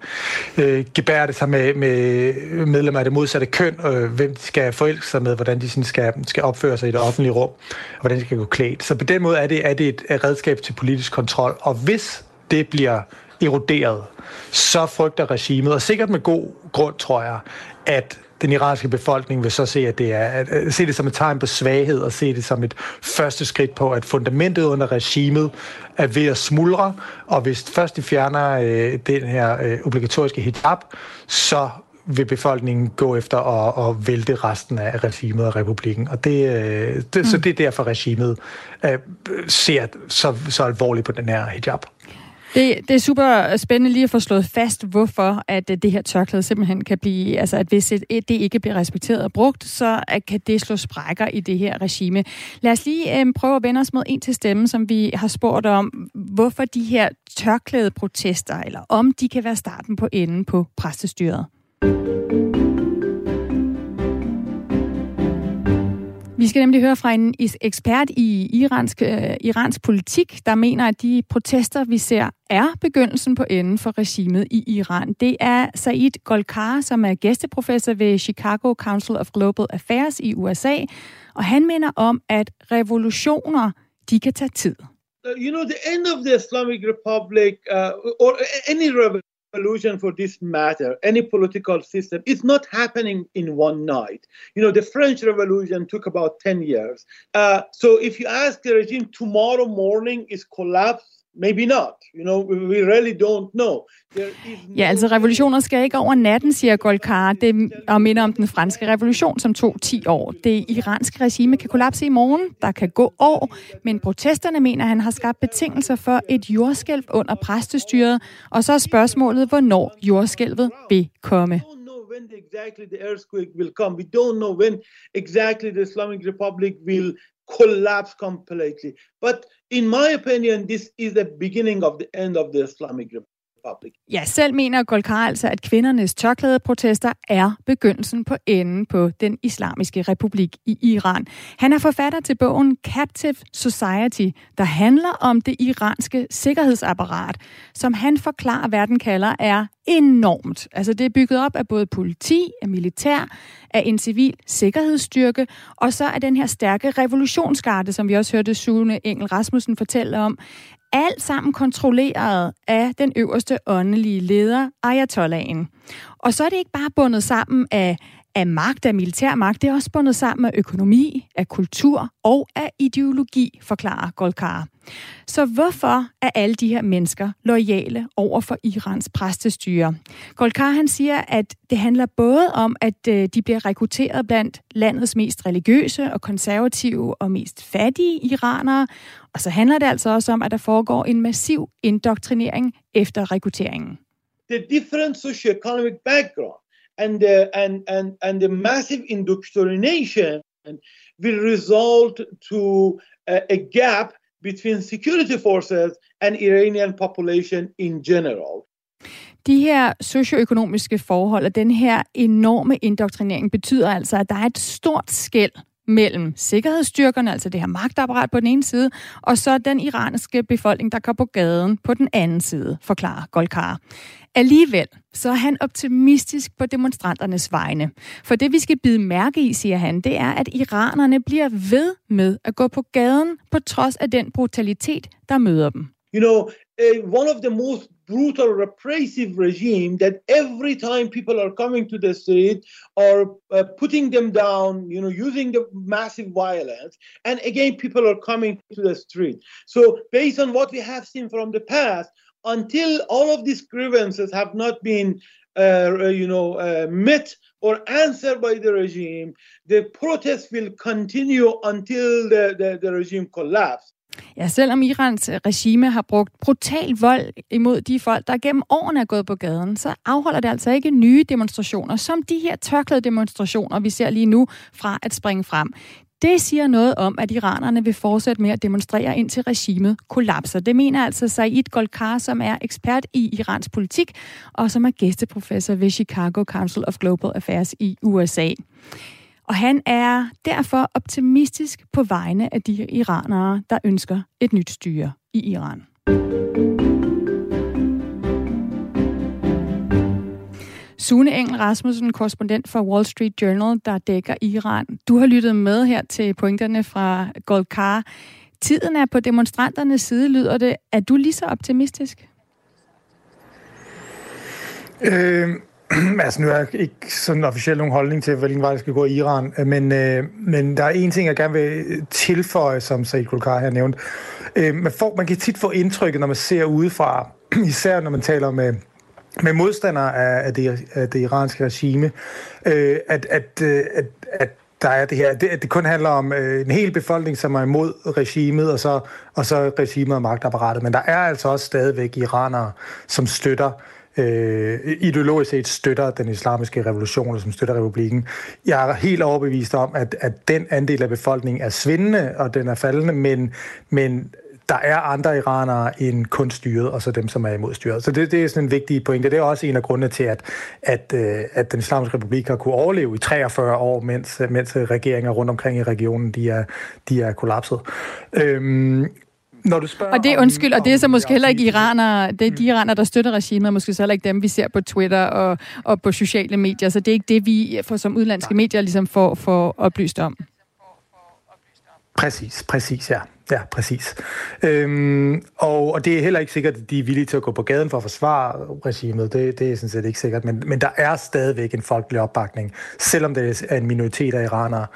øh, gebære det sig med, med medlemmer af det modsatte køn, øh, hvem de skal forelske sig med, hvordan de sådan skal, skal opføre sig i det offentlige rum, og hvordan de skal gå klædt. Så på den måde er det, er det et redskab til politisk kontrol, og hvis det bliver eroderet, så frygter regimet, og sikkert med god grund, tror jeg, at den iranske befolkning vil så se, at det er, at se det som et tegn på svaghed, og se det som et første skridt på, at fundamentet under regimet er ved at smuldre, og hvis først de fjerner øh, den her øh, obligatoriske hijab, så vil befolkningen gå efter at, at vælte resten af regimet og republikken. Og det, øh, det, mm. Så det er derfor, regimet øh, ser så, så alvorligt på den her hijab. Det, det er super spændende lige at få slået fast, hvorfor at øh, det her tørklæde simpelthen kan blive, altså at hvis det ikke bliver respekteret og brugt, så øh, kan det slå sprækker i det her regime. Lad os lige øh, prøve at vende os mod en til stemme, som vi har spurgt om, hvorfor de her tørklæde protester, eller om de kan være starten på enden på præstestyret. Vi skal nemlig høre fra en ekspert i iransk, øh, iransk politik, der mener, at de protester, vi ser, er begyndelsen på enden for regimet i Iran. Det er Said Golkar, som er gæsteprofessor ved Chicago Council of Global Affairs i USA, og han mener om, at revolutioner, de kan tage tid. You know, the end of the Islamic Republic, uh, or any revolution, solution for this matter, any political system, it's not happening in one night. You know, the French Revolution took about 10 years. Uh, so if you ask the regime tomorrow morning is collapse, Maybe not. You know, we really don't know. Ja, altså revolutioner skal ikke over natten, siger Golkar, det og minder om den franske revolution, som tog 10 år. Det iranske regime kan kollapse i morgen, der kan gå år, men protesterne mener, han har skabt betingelser for et jordskælv under præstestyret, og så er spørgsmålet, hvornår jordskælvet vil komme when exactly the earthquake will come. We don't know when exactly the Islamic Republic will collapse completely. But in my opinion, this is the beginning of the end of the Islamic Public. Ja, selv mener Golkar altså, at kvindernes tørklædeprotester er begyndelsen på enden på den islamiske republik i Iran. Han er forfatter til bogen Captive Society, der handler om det iranske sikkerhedsapparat, som han forklarer, verden kalder er enormt. Altså det er bygget op af både politi, af militær, af en civil sikkerhedsstyrke, og så er den her stærke revolutionsgarde, som vi også hørte Sune Engel Rasmussen fortælle om, alt sammen kontrolleret af den øverste åndelige leder, Ayatollahen. Og så er det ikke bare bundet sammen af, af magt, af militær magt, det er også bundet sammen af økonomi, af kultur og af ideologi, forklarer Golkar. Så hvorfor er alle de her mennesker lojale over for Irans præstestyre? Golkar han siger, at det handler både om, at øh, de bliver rekrutteret blandt landets mest religiøse og konservative og mest fattige iranere, og så handler det altså også om, at der foregår en massiv indoktrinering efter rekrutteringen. The different socio-economic background and the, and, and, and the massive indoctrination will result to a, a gap between security forces and Iranian population in general. De her socioøkonomiske forhold og den her enorme indoktrinering betyder altså, at der er et stort skæld mellem sikkerhedsstyrkerne, altså det her magtapparat på den ene side, og så den iranske befolkning, der går på gaden på den anden side, forklarer Golkar. Alligevel så er han optimistisk på demonstranternes vegne. For det, vi skal bide mærke i, siger han, det er, at iranerne bliver ved med at gå på gaden, på trods af den brutalitet, der møder dem. You know, uh, one of the most brutal repressive regime that every time people are coming to the street or uh, putting them down, you know, using the massive violence, and again people are coming to the street. So based on what we have seen from the past, until all of these grievances have not been uh, you know, uh, met or answered by the regime, the protests will continue until the, the, the regime collapse. Ja, selvom Irans øh, regime har brugt brutal vold imod de folk, der gennem årene er gået på gaden, så afholder det altså ikke nye demonstrationer, som de her tørklæde demonstrationer, vi ser lige nu, fra at springe frem. Det siger noget om, at iranerne vil fortsætte med at demonstrere indtil regimet kollapser. Det mener altså Said Golkar, som er ekspert i Irans politik og som er gæsteprofessor ved Chicago Council of Global Affairs i USA. Og han er derfor optimistisk på vegne af de iranere, der ønsker et nyt styre i Iran. Sune Engel Rasmussen, korrespondent for Wall Street Journal, der dækker Iran. Du har lyttet med her til pointerne fra Golkar. Tiden er på demonstranternes side, lyder det. Er du lige så optimistisk? Øh, [clears throat] altså nu er jeg ikke sådan officielt nogen holdning til, hvilken vej det skal gå i Iran, øh, men, øh, men der er en ting, jeg gerne vil øh, tilføje, som Said Kulkar her nævnte. Øh, man, får, man kan tit få indtrykket, når man ser udefra, [clears throat] især når man taler med med modstandere af, af, det, af det iranske regime, øh, at, at, øh, at, at der er det her, det, at det kun handler om øh, en hel befolkning, som er imod regimet, og så, og så regimet og magtapparatet. Men der er altså også stadigvæk iranere, som støtter øh, ideologisk set støtter den islamiske revolution, og som støtter republikken. Jeg er helt overbevist om, at, at den andel af befolkningen er svindende, og den er faldende, men, men der er andre iranere end kun styret, og så dem, som er imod styret. Så det, det er sådan en vigtig pointe. Det er også en af grundene til, at, at, øh, at den islamiske republik har kunne overleve i 43 år, mens, mens regeringer rundt omkring i regionen de er, de er kollapset. Øhm, når du spørger og det er undskyld, og det er så måske heller ikke iranere, det er de iranere, der støtter regimet, og måske så heller ikke dem, vi ser på Twitter og, og på sociale medier. Så det er ikke det, vi for, som udlandske medier ligesom får, får oplyst om. Præcis, præcis, ja. Ja, præcis. Øhm, og, og det er heller ikke sikkert, at de er villige til at gå på gaden for at forsvare regimet. Det, det er sådan set ikke sikkert. Men, men der er stadigvæk en folkelig opbakning. Selvom det er en minoritet af iranere,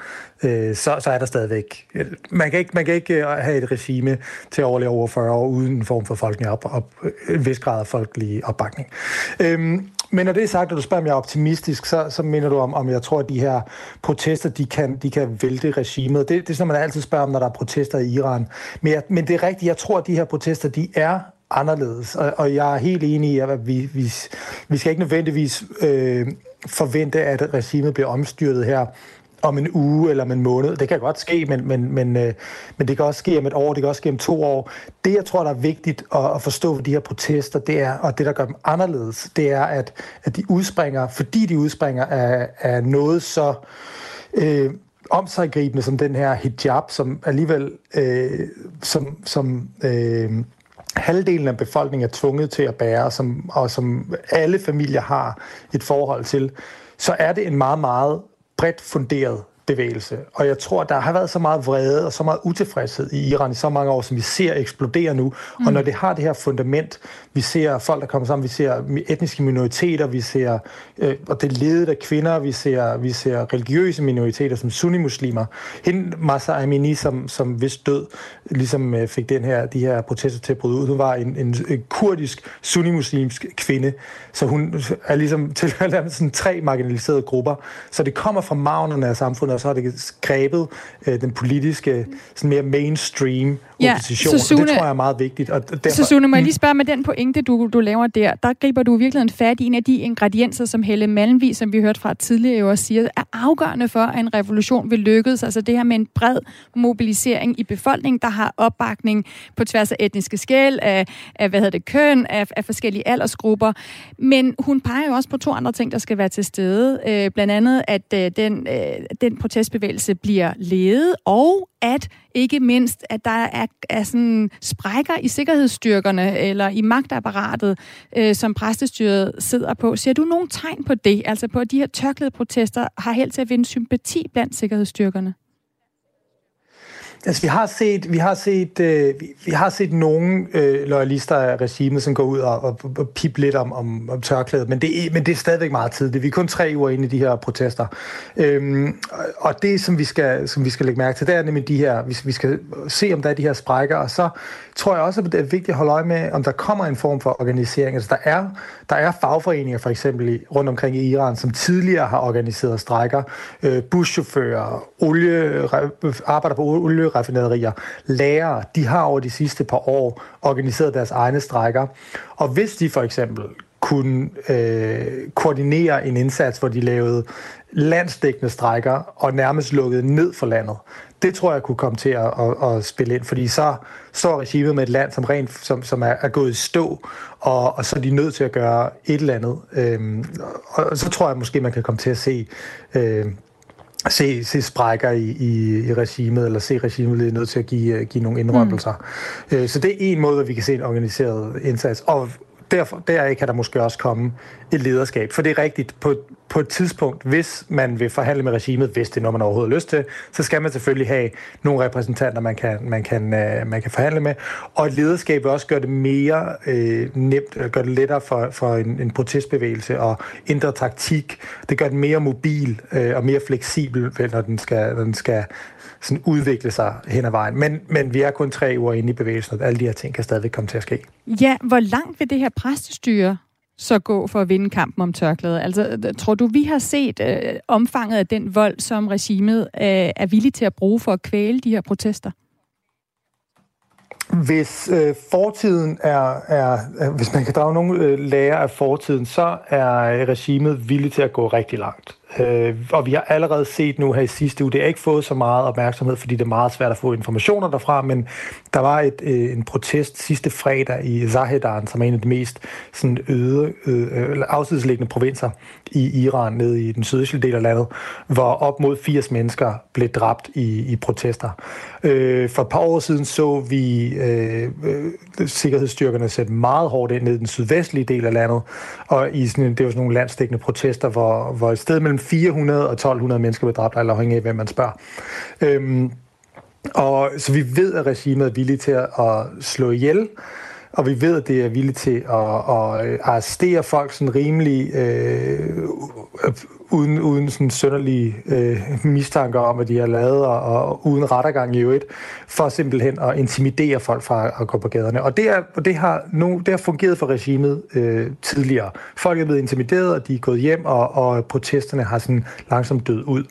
øh, så, så er der stadigvæk... Øh, man kan, ikke, man kan ikke øh, have et regime til at overleve over 40 år uden en form for folkelig op, op, en vis grad af folkelig opbakning. Øhm, men når det er sagt, og du spørger, om jeg er optimistisk, så, så mener du om, om jeg tror, at de her protester, de kan, de kan vælte regimet. Det, det er sådan, man altid spørger om, når der er protester i Iran. Men, jeg, men det er rigtigt, jeg tror, at de her protester, de er anderledes. Og, og jeg er helt enig i, at vi, vi, vi skal ikke nødvendigvis øh, forvente, at regimet bliver omstyrtet her om en uge eller om en måned. Det kan godt ske, men, men, men, øh, men det kan også ske om et år, det kan også ske om to år. Det, jeg tror, der er vigtigt at, at forstå ved de her protester, det er, og det, der gør dem anderledes, det er, at, at de udspringer, fordi de udspringer af, af noget så øh, omsaggribende som den her hijab, som alligevel øh, som, som øh, halvdelen af befolkningen er tvunget til at bære, som, og som alle familier har et forhold til, så er det en meget, meget bredt funderet bevægelse. Og jeg tror, der har været så meget vrede og så meget utilfredshed i Iran i så mange år, som vi ser eksplodere nu. Mm. Og når det har det her fundament, vi ser folk, der kommer sammen, vi ser etniske minoriteter, vi ser, øh, og det ledet af kvinder, vi ser, vi ser religiøse minoriteter som sunnimuslimer. Hende, Masa Amini, som, som vist død, ligesom øh, fik den her, de her protester til at bryde ud. Hun var en, en, en kurdisk sunnimuslimsk kvinde, så hun er ligesom [laughs] til sådan tre marginaliserede grupper. Så det kommer fra magnerne af samfundet, og så har det grebet øh, den politiske, sådan mere mainstream ja, opposition. Sune, det tror jeg er meget vigtigt. Og derfor, så Sune, må jeg lige spørge med den pointe, du, du laver der, der griber du virkelig en fat i en af de ingredienser, som Helle Malmvig, som vi hørte fra tidligere, jo også siger, er afgørende for, at en revolution vil lykkes. Altså det her med en bred mobilisering i befolkningen, der har opbakning på tværs af etniske skæld, af, af hvad hedder det, køn, af, af forskellige aldersgrupper. Men hun peger jo også på to andre ting, der skal være til stede. Øh, blandt andet, at øh, den, øh, den protestbevægelse bliver ledet, og at ikke mindst, at der er, er sådan sprækker i sikkerhedsstyrkerne eller i magtapparatet, øh, som præstestyret sidder på. Ser du nogle tegn på det? Altså på, at de her tørklæde protester har held til at vinde sympati blandt sikkerhedsstyrkerne? Altså, vi har set, vi har set, øh, vi, vi har set nogle øh, loyalister af regimet, som går ud og, og, og pip lidt om, om, om tørklædet, men det, er, men det er stadigvæk meget tidligt. Vi er kun tre uger inde i de her protester. Øhm, og det, som vi, skal, som vi skal lægge mærke til, det er nemlig de her, vi, vi skal se, om der er de her sprækker, og så tror jeg også, at det er vigtigt at holde øje med, om der kommer en form for organisering. Altså, der er, der er fagforeninger, for eksempel rundt omkring i Iran, som tidligere har organiseret strækker. Øh, buschauffører, olie, arbejder på olieraffinaderier, lærere, de har over de sidste par år organiseret deres egne strækker. Og hvis de for eksempel kunne øh, koordinere en indsats, hvor de lavede landsdækkende strækker og nærmest lukkede ned for landet, det tror jeg kunne komme til at, at, at spille ind, fordi så står regimet med et land, som rent som, som er, er gået i stå, og, og så er de nødt til at gøre et eller andet. Øhm, og så tror jeg måske, man kan komme til at se øh, se, se sprækker i, i, i regimet, eller se regimet er nødt til at give, give nogle indrømmelser. Mm. Så det er en måde, at vi kan se en organiseret indsats. Og derfor, deraf kan der måske også komme et lederskab. For det er rigtigt, på, på et tidspunkt, hvis man vil forhandle med regimet, hvis det er noget, man overhovedet har lyst til, så skal man selvfølgelig have nogle repræsentanter, man kan, man kan, øh, man kan forhandle med. Og et lederskab vil også gøre det mere øh, nemt, gør det lettere for, for en, en protestbevægelse og ændre taktik. Det gør den mere mobil øh, og mere fleksibel, når den skal, når den skal sådan udvikle sig hen ad vejen. Men, men vi er kun tre uger inde i bevægelsen, og alle de her ting kan stadigvæk komme til at ske. Ja, hvor langt vil det her præstestyre så gå for at vinde kampen om tørklædet? Altså, tror du, vi har set øh, omfanget af den vold, som regimet øh, er villig til at bruge for at kvæle de her protester? Hvis øh, fortiden er, er, øh, hvis man kan drage nogle øh, lærer af fortiden, så er regimet villig til at gå rigtig langt. Øh, og vi har allerede set nu her i sidste uge, det har ikke fået så meget opmærksomhed, fordi det er meget svært at få informationer derfra, men der var et, øh, en protest sidste fredag i Zahedan, som er en af de mest sådan, øde, øh, afsidesliggende provinser i Iran, nede i den sydøstlige del af landet, hvor op mod 80 mennesker blev dræbt i, i protester. Øh, for et par år siden så vi øh, øh, sikkerhedsstyrkerne sætte meget hårdt ind ned i den sydvestlige del af landet, og i sådan, det var sådan nogle landstækkende protester, hvor, hvor et sted mellem 400 og 1200 mennesker blev dræbt, eller afhængig af, hvem man spørger. Øhm, og så vi ved, at regimet er villige til at slå ihjel, og vi ved, at det er villige til at, at arrestere folk sådan rimelig øh, uden, uden sådan sønderlige øh, mistanker om, at de har lavet, og, og uden rettergang i øvrigt, for simpelthen at intimidere folk fra at gå på gaderne. Og det, er, det, har, no, det har fungeret for regimet øh, tidligere. Folk er blevet intimideret, og de er gået hjem, og, og protesterne har sådan langsomt død ud.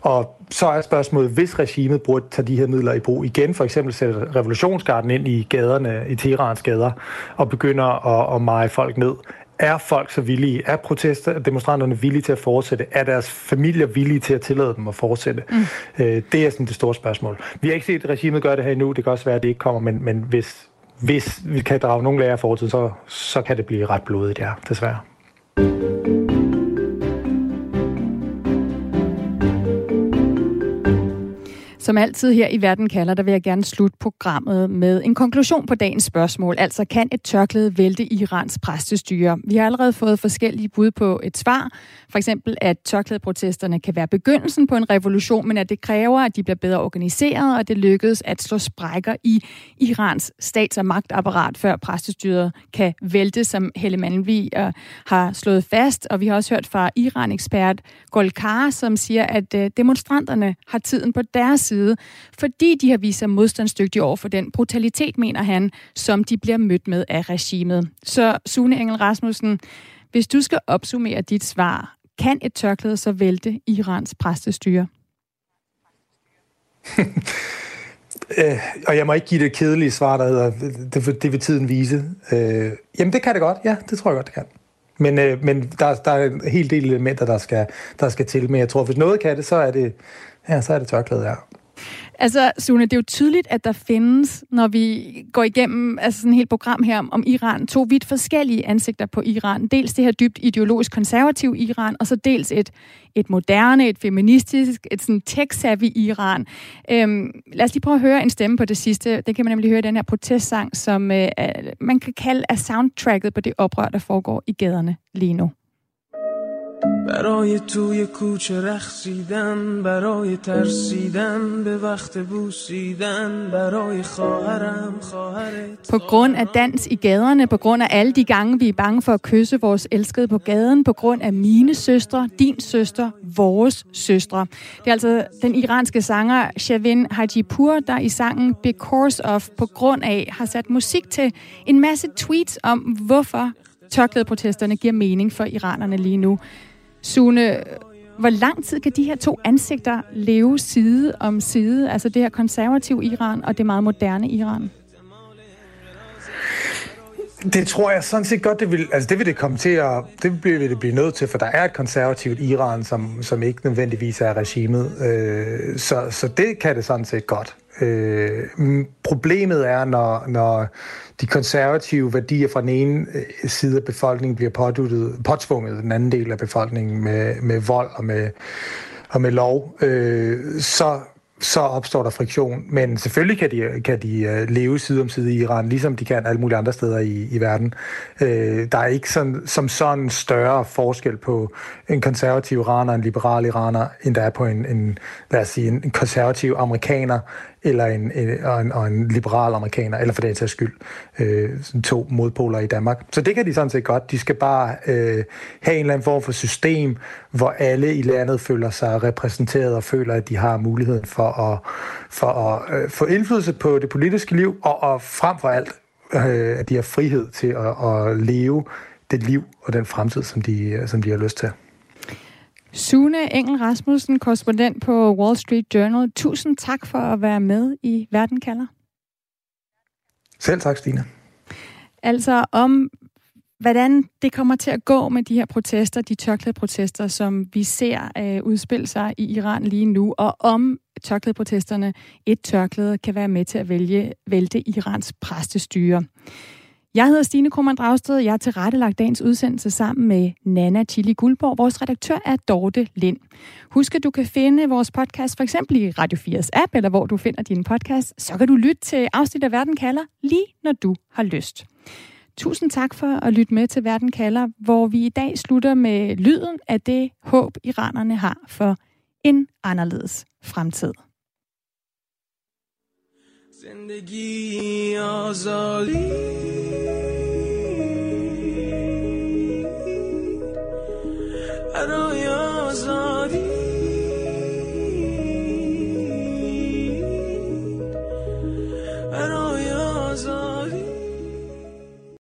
Og så er spørgsmålet, hvis regimet burde tage de her midler i brug igen, for eksempel sætte revolutionsgarden ind i gaderne, i Teherans gader, og begynder at, at meje folk ned, er folk så villige? Er protester, demonstranterne villige til at fortsætte? Er deres familier villige til at tillade dem at fortsætte? Mm. Øh, det er sådan det store spørgsmål. Vi har ikke set, at regimet gør det her endnu. Det kan også være, at det ikke kommer, men, men hvis, hvis vi kan drage nogle lærer af fortiden, så, så kan det blive ret blodigt, ja, desværre. Som altid her i Verden kalder, der vil jeg gerne slutte programmet med en konklusion på dagens spørgsmål. Altså, kan et tørklæde vælte Irans præstestyre? Vi har allerede fået forskellige bud på et svar. For eksempel, at tørklædeprotesterne kan være begyndelsen på en revolution, men at det kræver, at de bliver bedre organiseret, og det lykkedes at slå sprækker i Irans stats- og magtapparat, før præstestyret kan vælte, som Helle Manvi øh, har slået fast. Og vi har også hørt fra Iran-ekspert Golkar, som siger, at øh, demonstranterne har tiden på deres side side, fordi de har vist sig modstandsdygtige over for den brutalitet, mener han, som de bliver mødt med af regimet. Så Sune Engel Rasmussen, hvis du skal opsummere dit svar, kan et tørklæde så vælte Irans præstestyre? [laughs] Øh, og jeg må ikke give det kedelige svar, der hedder, det, det vil tiden vise. Øh, jamen, det kan det godt. Ja, det tror jeg godt, det kan. Men, øh, men der, der er en hel del elementer, der skal, der skal til. Men jeg tror, hvis noget kan det, så er det, ja, så er det tørklæde, ja. Altså, Sune, det er jo tydeligt, at der findes, når vi går igennem altså sådan et helt program her om Iran, to vidt forskellige ansigter på Iran. Dels det her dybt ideologisk konservative Iran, og så dels et, et moderne, et feministisk, et sådan tech-savvy Iran. Øhm, lad os lige prøve at høre en stemme på det sidste. Det kan man nemlig høre i den her protestsang, som øh, man kan kalde er soundtracket på det oprør, der foregår i gaderne lige nu. برای توی کوچه رخصیدن برای ترسیدن به وقت بوسیدن برای خواهرم خواهرت På grund af dans i gaderne, på grund af alle de gange, vi er bange for at kysse vores elskede på gaden, på grund af mine søstre, din søster, vores søstre. Det er altså den iranske sanger Shavin Hajipur, der i sangen Because of på grund af har sat musik til en masse tweets om, hvorfor tørklædeprotesterne giver mening for iranerne lige nu. Sune, hvor lang tid kan de her to ansigter leve side om side? Altså det her konservative Iran og det meget moderne Iran? Det tror jeg sådan set godt, det vil, altså det vil det komme til at, det vil det blive nødt til, for der er et konservativt Iran, som, som ikke nødvendigvis er regimet. Øh, så, så det kan det sådan set godt. Øh, problemet er, når, når de konservative værdier fra den ene øh, side af befolkningen bliver påduttet, påtvunget den anden del af befolkningen med, med vold og med og med lov, øh, så så opstår der friktion. Men selvfølgelig kan de, kan de øh, leve side om side i Iran, ligesom de kan alle mulige andre steder i, i verden. Øh, der er ikke sådan, som sådan større forskel på en konservativ iraner og en liberal iraner, end der er på en, en lad os sige, en konservativ amerikaner eller en, en, og, en, og en liberal amerikaner, eller for den sags skyld, øh, to modpoler i Danmark. Så det kan de sådan set godt. De skal bare øh, have en eller anden form for system, hvor alle i landet føler sig repræsenteret og føler, at de har muligheden for at, for at øh, få indflydelse på det politiske liv, og, og frem for alt, øh, at de har frihed til at, at leve det liv og den fremtid, som de, som de har lyst til. Sune Engel Rasmussen, korrespondent på Wall Street Journal. Tusind tak for at være med i Verden kalder. Selv tak, Stine. Altså om, hvordan det kommer til at gå med de her protester, de tørklædeprotester, som vi ser øh, udspille sig i Iran lige nu, og om tørklædeprotesterne, et tørklæde, kan være med til at vælge, vælte Irans præstestyre. Jeg hedder Stine Krummernd Dragsted. Jeg har tilrettelagt dagens udsendelse sammen med Nana Chili Guldborg. Vores redaktør er Dorte Lind. Husk, at du kan finde vores podcast for eksempel i Radio 4's app, eller hvor du finder din podcast. Så kan du lytte til afsnit af Verden kalder, lige når du har lyst. Tusind tak for at lytte med til Verden kalder, hvor vi i dag slutter med lyden af det håb, iranerne har for en anderledes fremtid. زندگی آزادی. برای آزادی. برای آزادی.